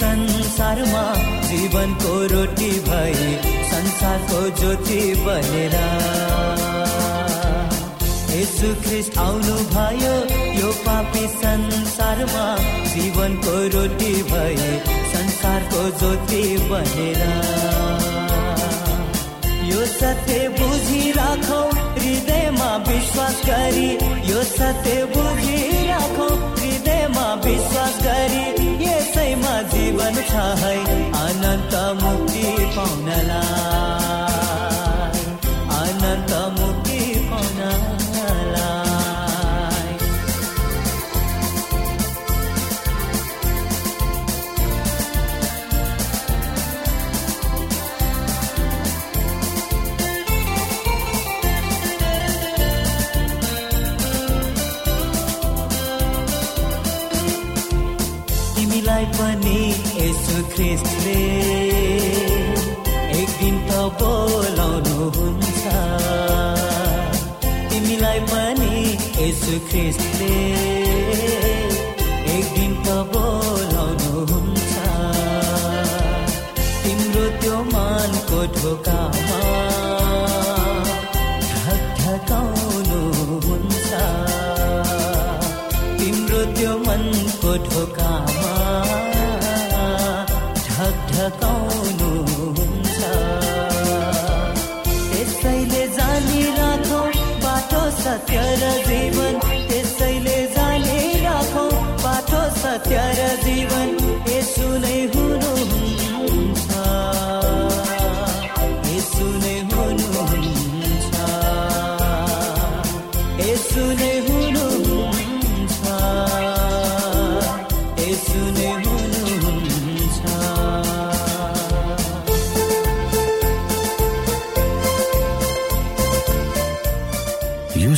संसारमा जीवनको रोटी भई संसारको ज्योति बनेर। यसु ख्रिस्ट आउनु भयो। यो पापी संसारमा जीवनको रोटी भई संसारको ज्योति बनेर। यो सत्य बुझिराखौ हृदयमा विश्वास गरी यो सत्य बुझिराखौ। विश्वास गरी त्यसैमा जीवन छ है अनन्त मुक्ति पाउनलाई। त बोलाउनु हुन्छ तिमीलाई पनि यसो ख्रिस्टले एक दिन त बोलाउनु हुन्छ तिम्रो त्यो मानको ढोकामा ढकाउनु हुन्छ तिम्रो त्यो मनको ढोकामा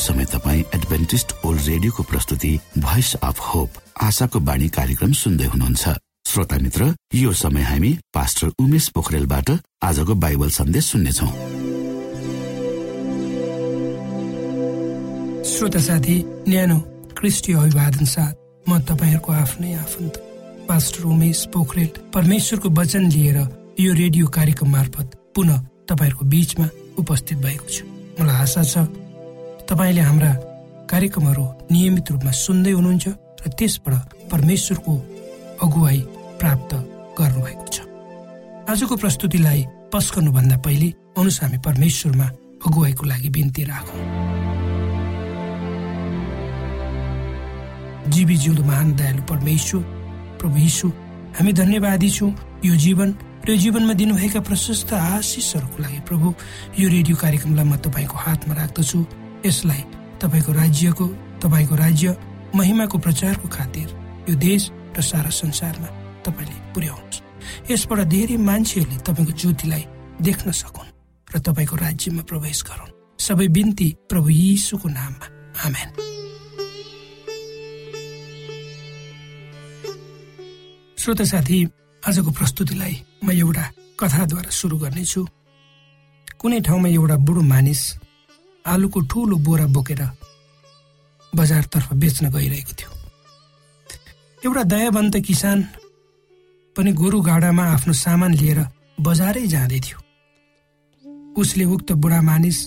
समय तपाईँ एडभेन्टिस्ट ओल्ड रेडियोको प्रस्तुति भोइस अफ होप आशाको बाणी कार्यक्रम सुन्दै हुनुहुन्छ। श्रोता मित्र यो समय हामी पास्टर उमेश पोखरेलबाट आजको बाइबल सन्देश सुन्नेछौ। श्रोता साथी न्यानो क्रिस्टी अभिवादन साथ। म तपाईँहरूको आफ्नै आफन्त पास्टर उमेश पोखरेल परमेश्वरको वचन लिएर यो रेडियो कार्यक्रम मार्फत पुनः तपाईँहरूको बीचमा उपस्थित भएको छु। मलाई आशा छ तपाईँले हाम्रा कार्यक्रमहरू नियमित रूपमा सुन्दै हुनुहुन्छ र त्यसबाट परमेश्वरको अगुवाई प्राप्त गर्नुभएको छ। आजको प्रस्तुतिलाई पस्कनुभन्दा पहिले आउनुहोस् हामी परमेश्वरमा अगुवाईको लागि बिन्ती राखौँ। जीवी जिउँदो महान दयालु परमेश्वर प्रभु यीशु हामी धन्यवादी छौँ। यो जीवन र जीवनमा दिनुभएका प्रशस्त आशिषहरूको लागि प्रभु यो रेडियो कार्यक्रमलाई म तपाईँको हातमा राख्दछु। यसलाई तपाईँको राज्यको तपाईँको राज्य महिमाको प्रचारको खातिर यो देश र सारा संसारमा तपाईँले पुर्याउनुहोस्। यसबाट धेरै मान्छेहरूले तपाईँको ज्योतिलाई देख्न सकुन् र तपाईँको राज्यमा प्रवेश गरून्। सबै बिन्ती प्रभु यीशुको नाममा। आमेन। श्रोता साथी आजको प्रस्तुतिलाई म एउटा कथाद्वारा सुरु गर्नेछु। कुनै ठाउँमा एउटा बुढो मानिस आलुको ठुलो बोरा बोकेर बजारतर्फ बेच्न गइरहेको थियो। एउटा दयावन्त किसान पनि गोरु गाडामा आफ्नो सामान लिएर बजारै जाँदै थियो। उसले उक्त बुढा मानिस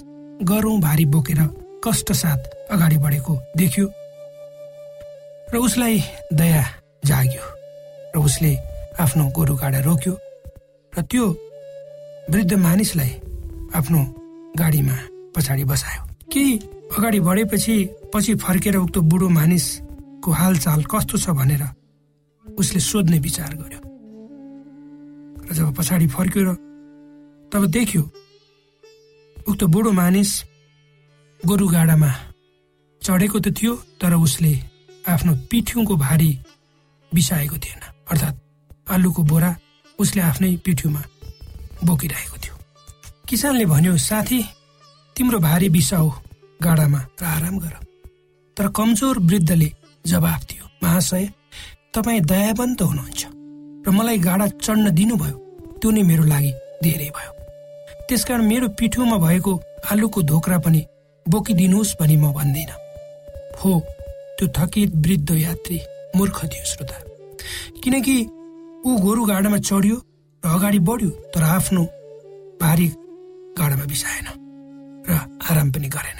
गरौँ भारी बोकेर कष्टसाथ अगाडि बढेको देख्यो र उसलाई दया जाग्यो। र उसले आफ्नो गोरु गाडा रोक्यो र त्यो वृद्ध मानिसलाई आफ्नो गाडीमा पछाडि बसायो। केही अगाडि बढेपछि पछि फर्केर उक्त बुढो मानिसको हालचाल कस्तो छ भनेर उसले सोध्ने विचार गर्यो। र जब पछाडि फर्क्यो र तब देख्यो उक्त बुढो मानिस गोरु गाडामा चढेको त थियो तर उसले आफ्नो पिठ्युको भारी बिसाएको थिएन। अर्थात् आलुको बोरा उसले आफ्नै पिठ्युमा बोकिरहेको थियो। किसानले भन्यो साथी तिम्रो भारी बिसाऊ गाडामा र आराम गर। तर कमजोर वृद्धले जवाफ दियो महाशय तपाईँ दयावन्त हुनुहुन्छ र मलाई गाडा चढ्न दिनुभयो त्यो नै मेरो लागि धेरै भयो। त्यसकारण मेरो पिठोमा भएको आलुको धोक्रा पनि बोकिदिनुहोस् भनी म भन्दिन। हो त्यो थकित वृद्ध यात्री मूर्ख थियो श्रोता। किनकि ऊ गोरु गाडामा चढ्यो र अगाडि बढ्यो तर आफ्नो भारी गाडामा बिसाएन र आराम पनि गरेन।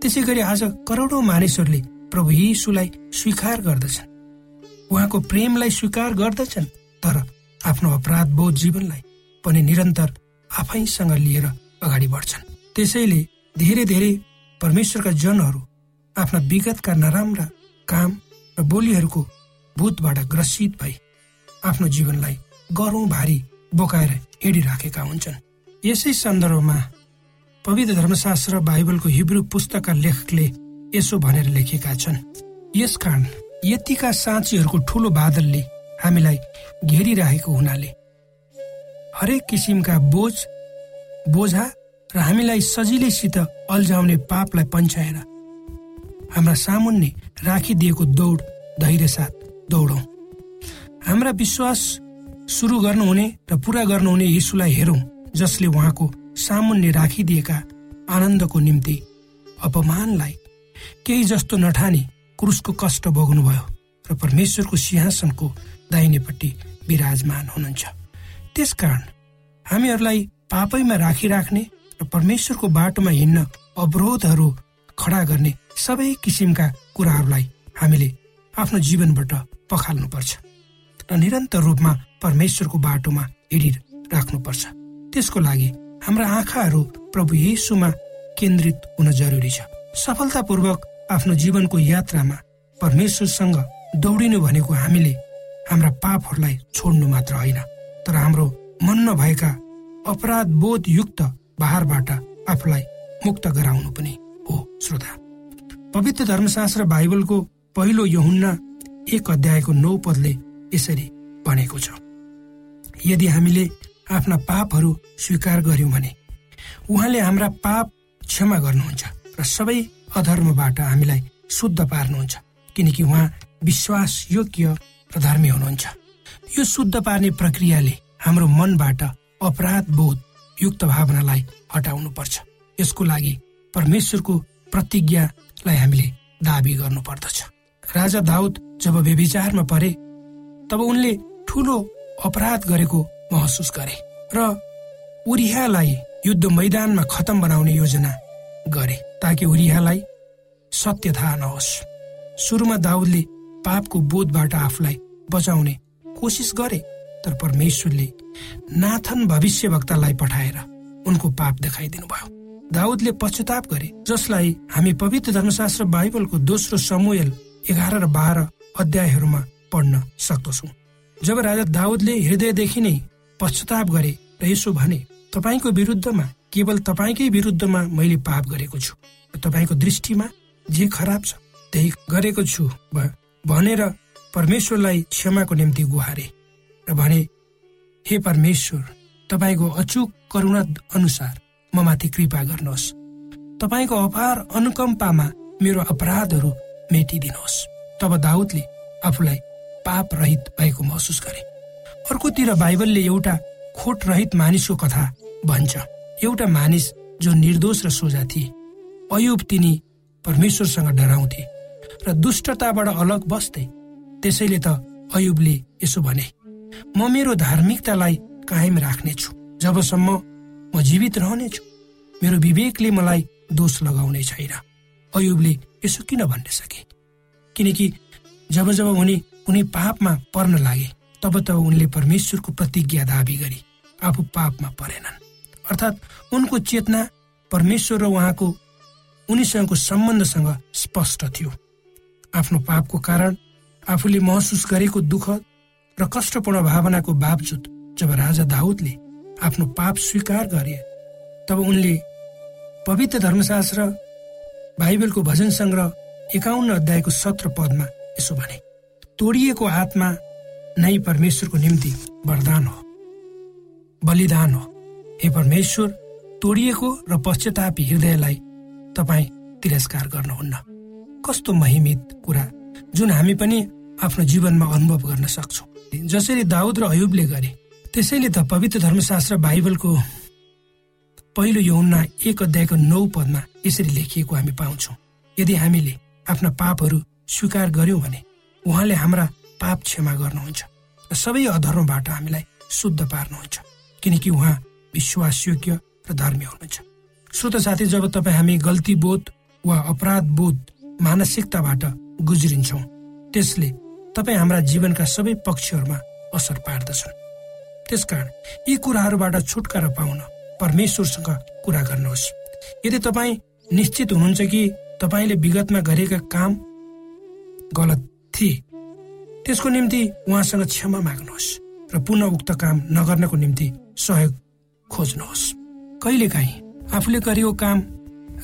त्यसै गरी आज करोडौँ मानिसहरूले प्रभु यीशुलाई स्वीकार गर्दछन्। उहाँको प्रेमलाई स्वीकार गर्दछन् तर आफ्नो अपराध बोध जीवनलाई पनि निरन्तर आफैसँग लिएर अगाडि बढ्छन्। त्यसैले धेरै धेरै परमेश्वरका जनहरू आफ्ना विगतका नराम्रा काम र बोलीहरूको भूतबाट ग्रसित भई आफ्नो जीवनलाई गरौँ भारी बोकाएर हिँडिराखेका हुन्छन्। यसै सन्दर्भमा पवित्र धर्मशास्त्र बाइबलको हिब्रू पुस्तकका लेखकले यसो भनेर लेखेका छन्। यसकारण यतिका साँचीहरूको ठुलो बादलले हामीलाई घेरिरहेको हुनाले हरेक किसिमका बोझ बोझा र हामीलाई सजिलैसित अल्झाउने पापलाई पन्छाएर हाम्रा सामुन्ने राखिदिएको दौड धैर्य साथ दौडौँ। हाम्रा विश्वास सुरु गर्नुहुने र पुरा गर्नुहुने यीशुलाई हेरौँ जसले उहाँको सामुन्ने राखिदिएका आनन्दको निम्ति अपमानलाई केही जस्तो नठानी क्रुसको कष्ट भोग्नुभयो र परमेश्वरको सिंहासनको दाहिनेपट्टि विराजमान हुनुहुन्छ। त्यसकारण हामीहरूलाई पापैमा राखिराख्ने र परमेश्वरको बाटोमा हिँड्न अवरोधहरू खडा गर्ने सबै किसिमका कुराहरूलाई हामीले आफ्नो जीवनबाट पखाल्नुपर्छ र निरन्तर रूपमा परमेश्वरको बाटोमा हिँडिराख्नुपर्छ। त्यसको लागि हाम्रा आँखाहरू प्रभु येसुमा केन्द्रित हुन जरुरी छ। सफलतापूर्वक आफ्नो जीवनको यात्रामा परमेश्वरसँग दौडिनु भनेको हामीले हाम्रा पापहरूलाई छोड्नु मात्र होइन तर हाम्रो मन नभएका अपराध बोध युक्त भारबाट आफूलाई मुक्त गराउनु पनि हो श्रोता। पवित्र धर्मशास्त्र बाइबलको पहिलो यहुन्ना एक अध्यायको नौ पदले यसरी भनेको छ। यदि हामीले आफ्ना पापहरू स्वीकार गर्यौँ भने उहाँले हाम्रा पाप क्षमा गर्नुहुन्छ र सबै अधर्मबाट हामीलाई शुद्ध पार्नुहुन्छ किनकि उहाँ विश्वास योग्य र धर्मी हुनुहुन्छ। यो शुद्ध पार्ने प्रक्रियाले हाम्रो मनबाट अपराध बोध युक्त भावनालाई हटाउनु पर्छ यसको लागि परमेश्वरको प्रतिज्ञालाई हामीले दावी गर्नु पर्दछ राजा दाउद जब व्यभिचारमा परे तब उनले ठुलो अपराध गरेको महसुस गरे र उरियालाई युद्ध मैदानमा खतम बनाउने योजना गरे ताकि उरियालाई सत्य थाहा नहोस्। सुरुमा दाउदले पापको बोधबाट आफूलाई बचाउने कोसिस गरे तर परमेश्वरले नाथन भविष्य वक्तालाई पठाएर उनको पाप देखाइदिनु भयो दाउदले पश्चाताप गरे जसलाई हामी पवित्र धर्मशास्त्र बाइबलको दोस्रो समूहल एघार र बाह्र अध्यायहरूमा पढ्न सक्दछौ। जब राजा दाउदले हृदयदेखि नै पश्चाताप गरे र यसो भने तपाईँको विरुद्धमा केवल तपाईँकै विरुद्धमा मैले पाप गरेको छु तपाईँको दृष्टिमा जे खराब छ त्यही गरेको छु भनेर परमेश्वरलाई क्षमाको निम्ति गुहारे र भने हे परमेश्वर तपाईँको अचुक करुणा अनुसार म माथि कृपा गर्नुहोस्। तपाईँको अपार अनुकम्पामा मेरो अपराधहरू मेटिदिनुहोस्। तब दाउदले आफूलाई पाप रहित भएको महसुस गरे। अर्कोतिर बाइबलले एउटा खोट रहित मानिसको कथा भन्छ। एउटा मानिस जो निर्दोष र सोझा थिए। अयुब तिनी परमेश्वरसँग डराउँथे र दुष्टताबाट अलग बस्थे। त्यसैले त अयुबले यसो भने म मेरो धार्मिकतालाई कायम राख्नेछु। जबसम्म म जीवित रहनेछु। मेरो विवेकले मलाई दोष लगाउने छैन। अयुबले यसो किन भन्ने सके किनकि जब जब उनी कुनै पापमा पर्न लागे तब तब उनले परमेश्वरको प्रतिज्ञा दावी गरी आफू पापमा परेनन्। अर्थात् उनको चेतना परमेश्वर र उहाँको उनीसँगको सम्बन्धसँग स्पष्ट थियो। आफ्नो पापको कारण आफूले महसुस गरेको दुःख र कष्टपूर्ण भावनाको बावजुद जब राजा दाउदले आफ्नो पाप स्वीकार गरे तब उनले पवित्र धर्मशास्त्र बाइबलको भजन सङ्ग्रह एकाउन्न अध्यायको सत्र पदमा यसो भने तोडिएको आत्मा नै परमेश्वरको निम्ति वरदान हो। बलिदान हो। हे परमेश्वर तोडिएको र पश्चातापी हृदयलाई तपाईँ तिरस्कार गर्नुहुन्न। कस्तो महिमित कुरा जुन हामी पनि आफ्नो जीवनमा अनुभव गर्न सक्छौँ। जसरी दाउद र अयुबले गरे त्यसैले त पवित्र धर्मशास्त्र बाइबलको पहिलो यौना एक अध्यायको नौ पदमा यसरी लेखिएको हामी पाउँछौँ। यदि हामीले आफ्ना पापहरू स्वीकार गर्यौँ भने उहाँले हाम्रा पाप क्षमा गर्नुहुन्छ र सबै अधर्मबाट हामीलाई शुद्ध पार्नुहुन्छ किनकि उहाँ विश्वासयोग्य र धर्मी हुनुहुन्छ। श्रोत साथी जब तपाईँ हामी गल्ती बोध वा अपराध बोध मानसिकताबाट गुज्रिन्छौँ त्यसले तपाईँ हाम्रा जीवनका सबै पक्षहरूमा असर पार्दछन्। त्यसकारण यी कुराहरूबाट छुटकारा पाउन परमेश्वरसँग कुरा गर्नुहोस्। यदि तपाईँ निश्चित हुनुहुन्छ कि तपाईँले विगतमा गरेका काम गलत थिए त्यसको निम्ति उहाँसँग क्षमा माग्नुहोस् र पुनः उक्त काम नगर्नको निम्ति सहयोग खोज्नुहोस्। कहिलेकाहीँ आफूले गरेको काम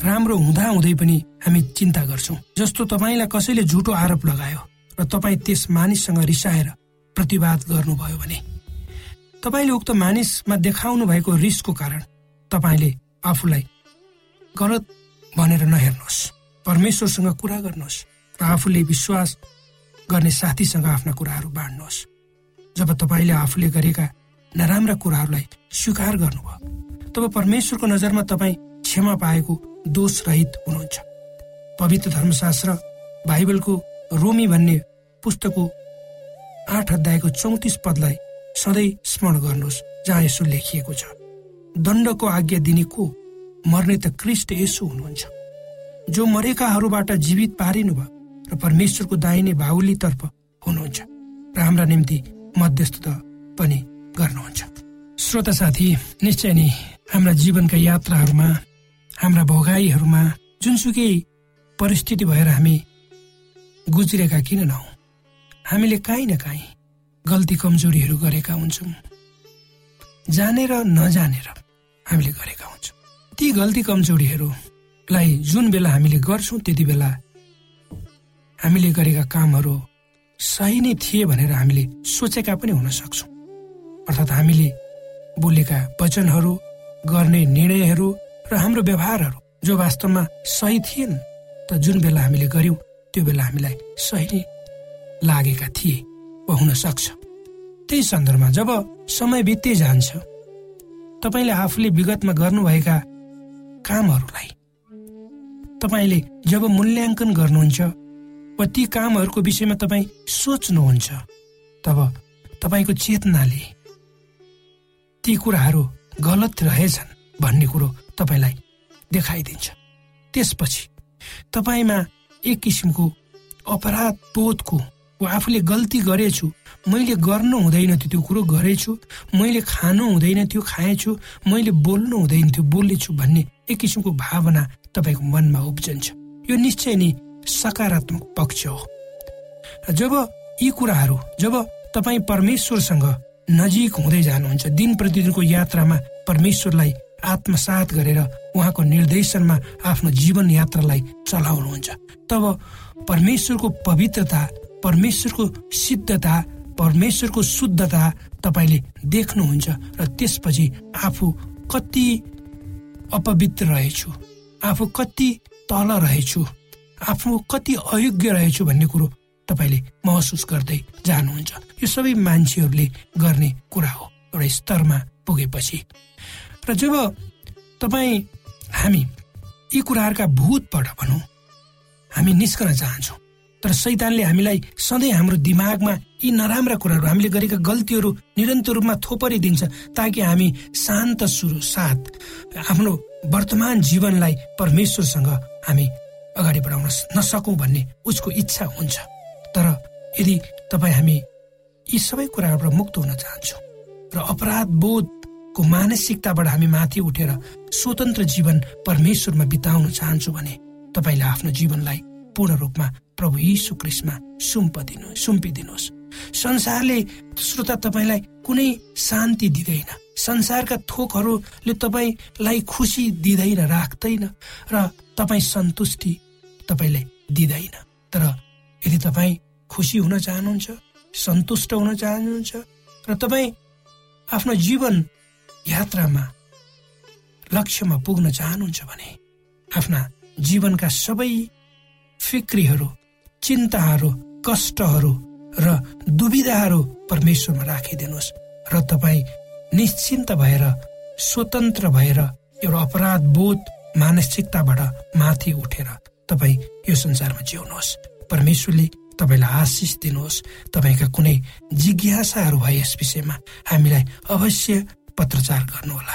राम्रो हुँदा हुँदै पनि हामी चिन्ता गर्छौँ जस्तो तपाईँलाई कसैले झुटो आरोप लगायो र तपाईँ त्यस मानिससँग रिसाएर प्रतिवाद गर्नुभयो भने। तपाईँले उक्त मानिसमा देखाउनु भएको रिसको कारण तपाईँले आफूलाई गलत भनेर नहेर्नुहोस्। परमेश्वरसँग कुरा गर्नुहोस् र आफूले विश्वास गर्ने साथीसँग आफ्ना कुराहरू बाँड्नुहोस्। जब तपाईँले आफूले गरेका नराम्रा कुराहरूलाई स्वीकार गर्नुभयो तब परमेश्वरको नजरमा तपाईँ क्षमा पाएको दोष रहित हुनुहुन्छ। पवित्र धर्मशास्त्र बाइबलको रोमी भन्ने पुस्तकको आठ अध्यायको चौतिस पदलाई सधैँ स्मरण गर्नुहोस् जहाँ यसो लेखिएको छ। दण्डको आज्ञा दिने को मर्ने त क्रिस्ट यसो हुनुहुन्छ। जो मरेकाहरूबाट जीवित पारिनु भयो र परमेश्वरको दाहिने बाहुलीतर्फ हुनुहुन्छ र हाम्रा निम्ति मध्यस्थता पनि गर्नुहुन्छ। श्रोता साथी निश्चय नै हाम्रा जीवनका यात्राहरूमा हाम्रा भोगाईहरूमा जुनसुकै परिस्थिति भएर हामी गुज्रेका किन नहौँ? हामीले काहीँ न काहीँ गल्ती कमजोरीहरू गरेका हुन्छौँ। जानेर नजानेर हामीले गरेका हुन्छौँ। ती गल्ती कमजोरीहरूलाई जुन बेला हामीले गर्छौँ त्यति बेला हामीले गरेका कामहरू सही नै थिए भनेर हामीले सोचेका पनि हुन सक्छौँ। अर्थात् हामीले बोलेका वचनहरू गर्ने निर्णयहरू र हाम्रो व्यवहारहरू जो वास्तवमा सही थिएन त जुन बेला हामीले गर्यौँ त्यो बेला हामीलाई सही नै लागेका थिए वा हुन सक्छ। त्यही सन्दर्भमा जब समय बित्दै जान्छ तपाईँले आफूले विगतमा गर्नुभएका कामहरूलाई तपाईँले जब मूल्याङ्कन गर्नुहुन्छ वा ती कामहरूको विषयमा तपाईँ सोच्नुहुन्छ तब तपाईँको चेतनाले ती कुराहरू गलत रहेछन् भन्ने कुरो तपाईँलाई देखाइदिन्छ। त्यसपछि तपाईँमा एक किसिमको अपराध बोधको आफूले गल्ती गरेछु। मैले गर्नु हुँदैन थियो त्यो कुरो गरेछु। मैले खानु हुँदैन थियो खाएछु। मैले बोल्नु हुँदैन थियो बोलेछु भन्ने एक किसिमको भावना तपाईँको मनमा उब्जन्छ। यो निश्चय नै सकारात्मक पक्ष हो। जब यी कुराहरू जब तपाईँ परमेश्वरसँग नजिक हुँदै जानुहुन्छ दिन प्रतिदिनको यात्रामा परमेश्वरलाई आत्मसात गरेर उहाँको निर्देशनमा आफ्नो जीवन यात्रालाई चलाउनुहुन्छ तब परमेश्वरको पवित्रता परमेश्वरको सिद्धता परमेश्वरको शुद्धता तपाईँले देख्नुहुन्छ र त्यसपछि आफू कति अपवित्र रहेछु आफू कति तल रहेछु आफू कति अयोग्य रहेछु भन्ने कुरो तपाईँले महसुस गर्दै जानुहुन्छ। यो सबै मान्छेहरूले गर्ने कुरा हो एउटा स्तरमा पुगेपछि। र जब तपाईँ हामी यी कुराहरूका भूतबाट भनौँ हामी निस्कन चाहन्छौँ। तर सैतानले हामीलाई सधैँ हाम्रो दिमागमा यी नराम्रा कुराहरू हामीले गरेका गल्तीहरू निरन्तर रूपमा थोपरिदिन्छ ताकि हामी शान्त सुरु साथ आफ्नो वर्तमान जीवनलाई परमेश्वरसँग हामी अगाडि बढाउन नसकौँ भन्ने उसको इच्छा हुन्छ। तर यदि तपाईँ हामी यी सबै कुराहरूबाट मुक्त हुन चाहन्छौँ र अपराध बोधको मानसिकताबाट हामी माथि उठेर स्वतन्त्र जीवन परमेश्वरमा बिताउन चाहन्छौँ भने तपाईँले आफ्नो जीवनलाई पूर्ण रूपमा प्रभु यीशु क्रिस्टमा सुम्पिदिनु सुम्पिदिनुहोस्। संसारले श्रोता तपाईँलाई कुनै शान्ति दिँदैन। संसारका थोकहरूले तपाईँलाई खुसी दिँदैन राख्दैन र तपाईँ सन्तुष्टि तपाईँलाई दिँदैन। तर यदि तपाईँ खुसी हुन चाहनुहुन्छ सन्तुष्ट हुन चाहनुहुन्छ र तपाईँ आफ्नो जीवन यात्रामा लक्ष्यमा पुग्न चाहनुहुन्छ भने आफ्ना जीवनका सबै फिक्रीहरू चिन्ताहरू कष्टहरू र दुविधाहरू परमेश्वरमा राखिदिनुहोस् र तपाईँ निश्चिन्त भएर स्वतन्त्र भएर एउटा अपराध बोध मानसिकताबाट माथि उठेर तपाईँ यो संसारमा जिउनुहोस्। परमेश्वरले तपाईँलाई आशिष दिनुहोस्। तपाईँका कुनै जिज्ञासाहरू भए यस विषयमा हामीलाई अवश्य पत्रचार गर्नुहोला।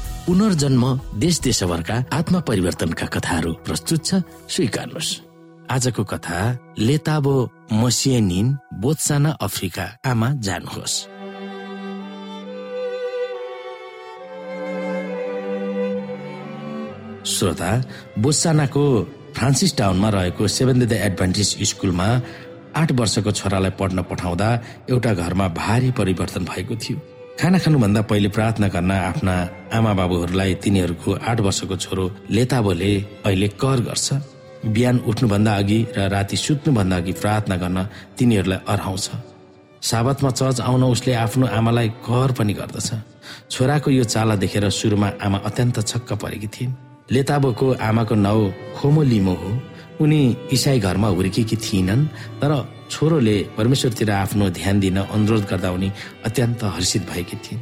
पुनर्जन्म देश देशभरका आत्मा परिवर्तनका कथाहरू प्रस्तुत छ। स्वीकार्नुहोस्। आजको कथा लेताबो मसियनिन बोत्साना अफ्रिका आमा जानुहोस् श्रोता बोत्सानाको फ्रान्सिस टाउनमा रहेको सेभेन द एडभान्टेज स्कुलमा आठ वर्षको छोरालाई पढ्न पठाउँदा एउटा घरमा भारी परिवर्तन भएको थियो। खाना खानुभन्दा पहिले प्रार्थना गर्न आफ्ना आमा बाबुहरूलाई तिनीहरूको आठ वर्षको छोरो लेताबोले अहिले कर गर्छ। बिहान उठ्नुभन्दा अघि र राति सुत्नुभन्दा अघि प्रार्थना गर्न तिनीहरूलाई अराउँछ साबतमा चर्च आउन उसले आफ्नो आमालाई कर पनि गर्दछ। छोराको यो चाला देखेर सुरुमा आमा अत्यन्त छक्क परेकी थिइन्। लेताबोको आमाको नाउँ खोमो लिमो हो। उनी इसाई घरमा हुर्केकी थिएनन् तर छोरोले परमेश्वरतिर आफ्नो ध्यान दिन अनुरोध गर्दा उनी अत्यन्त हर्षित भएकी थिइन्।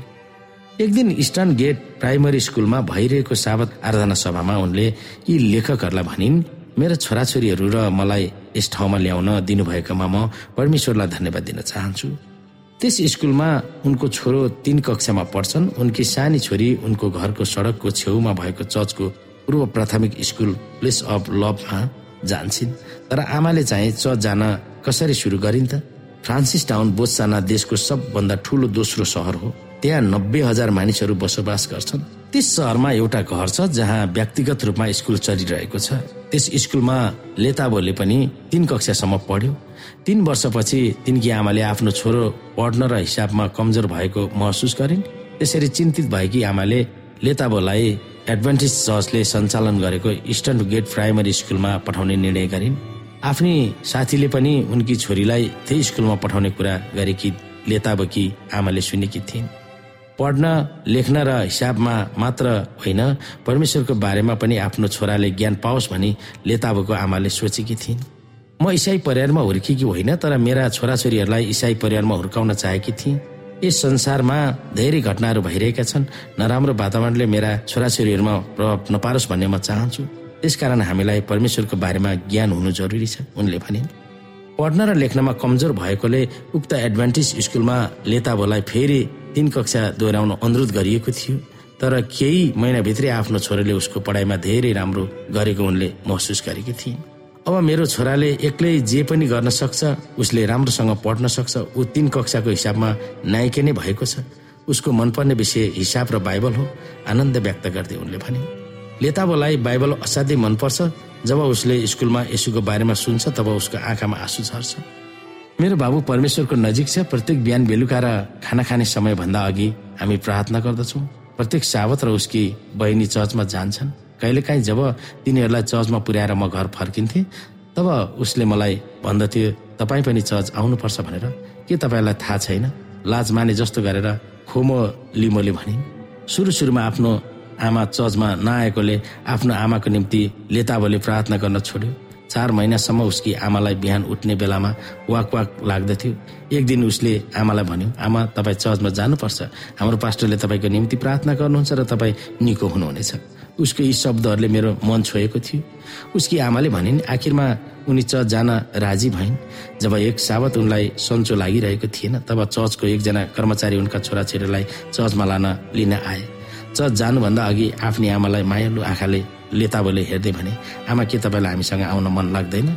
एक दिन इस्टर्न गेट प्राइमरी स्कुलमा भइरहेको साबत आराधना सभामा उनले यी लेखकहरूलाई भनिन् मेरा छोराछोरीहरू र मलाई यस ठाउँमा ल्याउन दिनुभएकोमा म परमेश्वरलाई धन्यवाद दिन चाहन्छु। त्यस स्कुलमा उनको छोरो तीन कक्षामा पढ्छन् उनकी सानी छोरी उनको घरको सडकको छेउमा भएको चर्चको पूर्व प्राथमिक स्कुल प्लेस अफ लभमा जान्छन्। तर आमाले चाहिँ चर्च जान कसरी सुरु गरिन् त? फ्रान्सिस टाउन बोत्साना देशको सबभन्दा ठुलो दोस्रो सहर हो। त्यहाँ नब्बे हजार मानिसहरू बसोबास गर्छन्। त्यस सहरमा एउटा घर छ जहाँ व्यक्तिगत रूपमा स्कुल चलिरहेको छ। त्यस स्कुलमा लेताबोले पनि तीन कक्षासम्म पढ्यो। तीन वर्षपछि तिनकी आमाले आफ्नो छोरो पढ्न र हिसाबमा कमजोर भएको महसुस गरिन्। त्यसरी चिन्तित भएकी आमाले लेताबोलाई एडभान्टेज चर्चले सञ्चालन गरेको इस्टर्न गेट प्राइमरी स्कुलमा पठाउने निर्णय गरिन्। आफ्नी साथीले पनि उनकी छोरीलाई त्यही स्कुलमा पठाउने कुरा गरेकी लेताबकी आमाले सुनेकी थिइन्। पढ्न लेख्न र हिसाबमा मात्र होइन परमेश्वरको बारेमा पनि आफ्नो छोराले ज्ञान पाओस् भनी लेताबको आमाले सोचेकी थिइन्। म इसाई परिवारमा हुर्केकी होइन तर मेरा छोराछोरीहरूलाई इसाई परिवारमा हुर्काउन चाहेकी थिएँ यस संसारमा धेरै घटनाहरू भइरहेका छन्। नराम्रो वातावरणले मेरा छोराछोरीहरूमा प्रभाव नपारोस् भन्ने म चाहन्छु। त्यसकारण हामीलाई परमेश्वरको बारेमा ज्ञान हुनु जरुरी छ उनले भनिन्। पढ्न र लेख्नमा कमजोर भएकोले उक्त एडभान्टेज स्कुलमा लेताबोलाई फेरि तीन कक्षा दोहोऱ्याउन अनुरोध गरिएको थियो तर केही महिनाभित्रै आफ्नो छोराले उसको पढाइमा धेरै राम्रो गरेको उनले महसुस गरेकी थिइन्। अब मेरो छोराले एक्लै जे पनि गर्न सक्छ उसले राम्रोसँग पढ्न सक्छ ऊ तीन कक्षाको हिसाबमा नायिका नै भएको छ। उसको मनपर्ने विषय हिसाब र बाइबल हो आनन्द व्यक्त गर्दै उनले भने लेताबोलाई बाइबल असाध्यै मनपर्छ। जब उसले स्कुलमा यसुको बारेमा सुन्छ तब उसको आँखामा आँसु झर्छ। मेरो बाबु परमेश्वरको नजिक छ। प्रत्येक बिहान बेलुका र खाना खाने समयभन्दा अघि हामी प्रार्थना गर्दछौँ। प्रत्येक सावत र उसकी बहिनी चर्चमा जान्छन्। कहिलेकाहीँ जब तिनीहरूलाई चर्चमा पुर्याएर म घर फर्किन्थेँ तब उसले मलाई भन्दथ्यो तपाईँ पनि चर्च आउनुपर्छ भनेर। के तपाईँलाई थाहा छैन? लाज माने जस्तो गरेर खोमो लिमोले भनिन्। सुरु सुरुमा आफ्नो आमा चर्चमा नआएकोले आफ्नो आमाको निम्ति लेताबोले प्रार्थना गर्न छोड्यो। चार महिनासम्म उसकी आमालाई बिहान उठ्ने बेलामा वाक वाक लाग्दथ्यो। एक दिन उसले आमालाई भन्यो आमा तपाईँ चर्चमा जानुपर्छ। हाम्रो पास्टरले तपाईँको निम्ति प्रार्थना गर्नुहुन्छ र तपाईँ निको हुनुहुनेछ। उसको यी शब्दहरूले मेरो मन छोएको थियो। उसकी आमाले भनिन् आखिरमा उनी चर्च जान राजी भइन्। जब एक साबत उनलाई सन्चो लागिरहेको थिएन तब चर्चको एकजना कर्मचारी उनका छोराछोरीलाई चर्चमा लान लिन आए। चर्च जानुभन्दा अघि आफ्नी आमालाई मायालु आँखाले लेताबोले हेर्दै भने आमा के तपाईँलाई हामीसँग आउन मन लाग्दैन?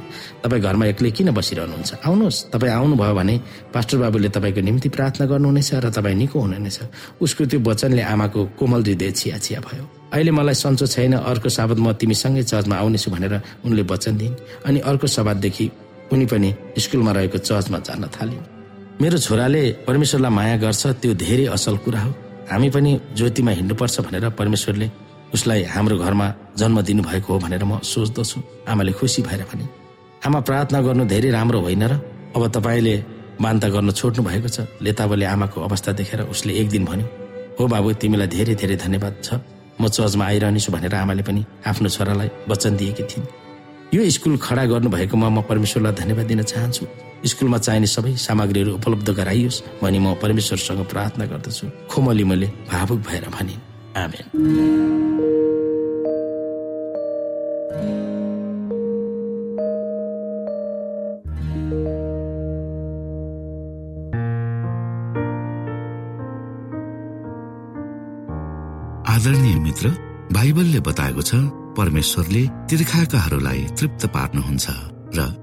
तपाईँ घरमा एक्लै किन बसिरहनुहुन्छ? आउनुहोस्। तपाईँ आउनुभयो भने पास्टर बाबुले तपाईँको निम्ति प्रार्थना गर्नुहुनेछ र तपाईँ निको हुनुहुनेछ। उसको त्यो वचनले आमाको कोमल हृदय छिया छिया भयो। अहिले मलाई सन्चो छैन अर्को साबत म तिमीसँगै चर्चमा आउनेछु भनेर उनले वचन दिइन्। अनि अर्को सबातदेखि उनी पनि स्कुलमा रहेको चर्चमा जान थालिन्। मेरो छोराले परमेश्वरलाई माया गर्छ त्यो धेरै असल कुरा हो। हामी पनि ज्योतिमा हिँड्नुपर्छ भनेर परमेश्वरले उसलाई हाम्रो घरमा जन्म दिनुभएको हो भनेर म सोच्दछु। आमाले खुसी भएर भने आमा प्रार्थना गर्नु धेरै राम्रो होइन र? अब तपाईँले मान्ता गर्न छोड्नु भएको छ। लेताबले आमाको अवस्था देखेर उसले एक दिन भन्यो हो बाबु तिमीलाई धेरै धेरै धन्यवाद छ। म चर्चमा आइरहनेछु भनेर आमाले पनि आफ्नो छोरालाई वचन दिएकी थिइन्। यो स्कुल खडा गर्नुभएकोमा म परमेश्वरलाई धन्यवाद दिन चाहन्छु। स्कुलमा चाहिने सबै सामग्रीहरू उपलब्ध गराइयोस् भनी म परमेश्वरसँग प्रार्थना गर्दछु। खोमली मैले भावुक भएर भनिन्। आमेन। आदरणीय मित्र बाइबलले बताएको छ परमेश्वरले तीर्खाकाहरूलाई तृप्त पार्नुहुन्छ र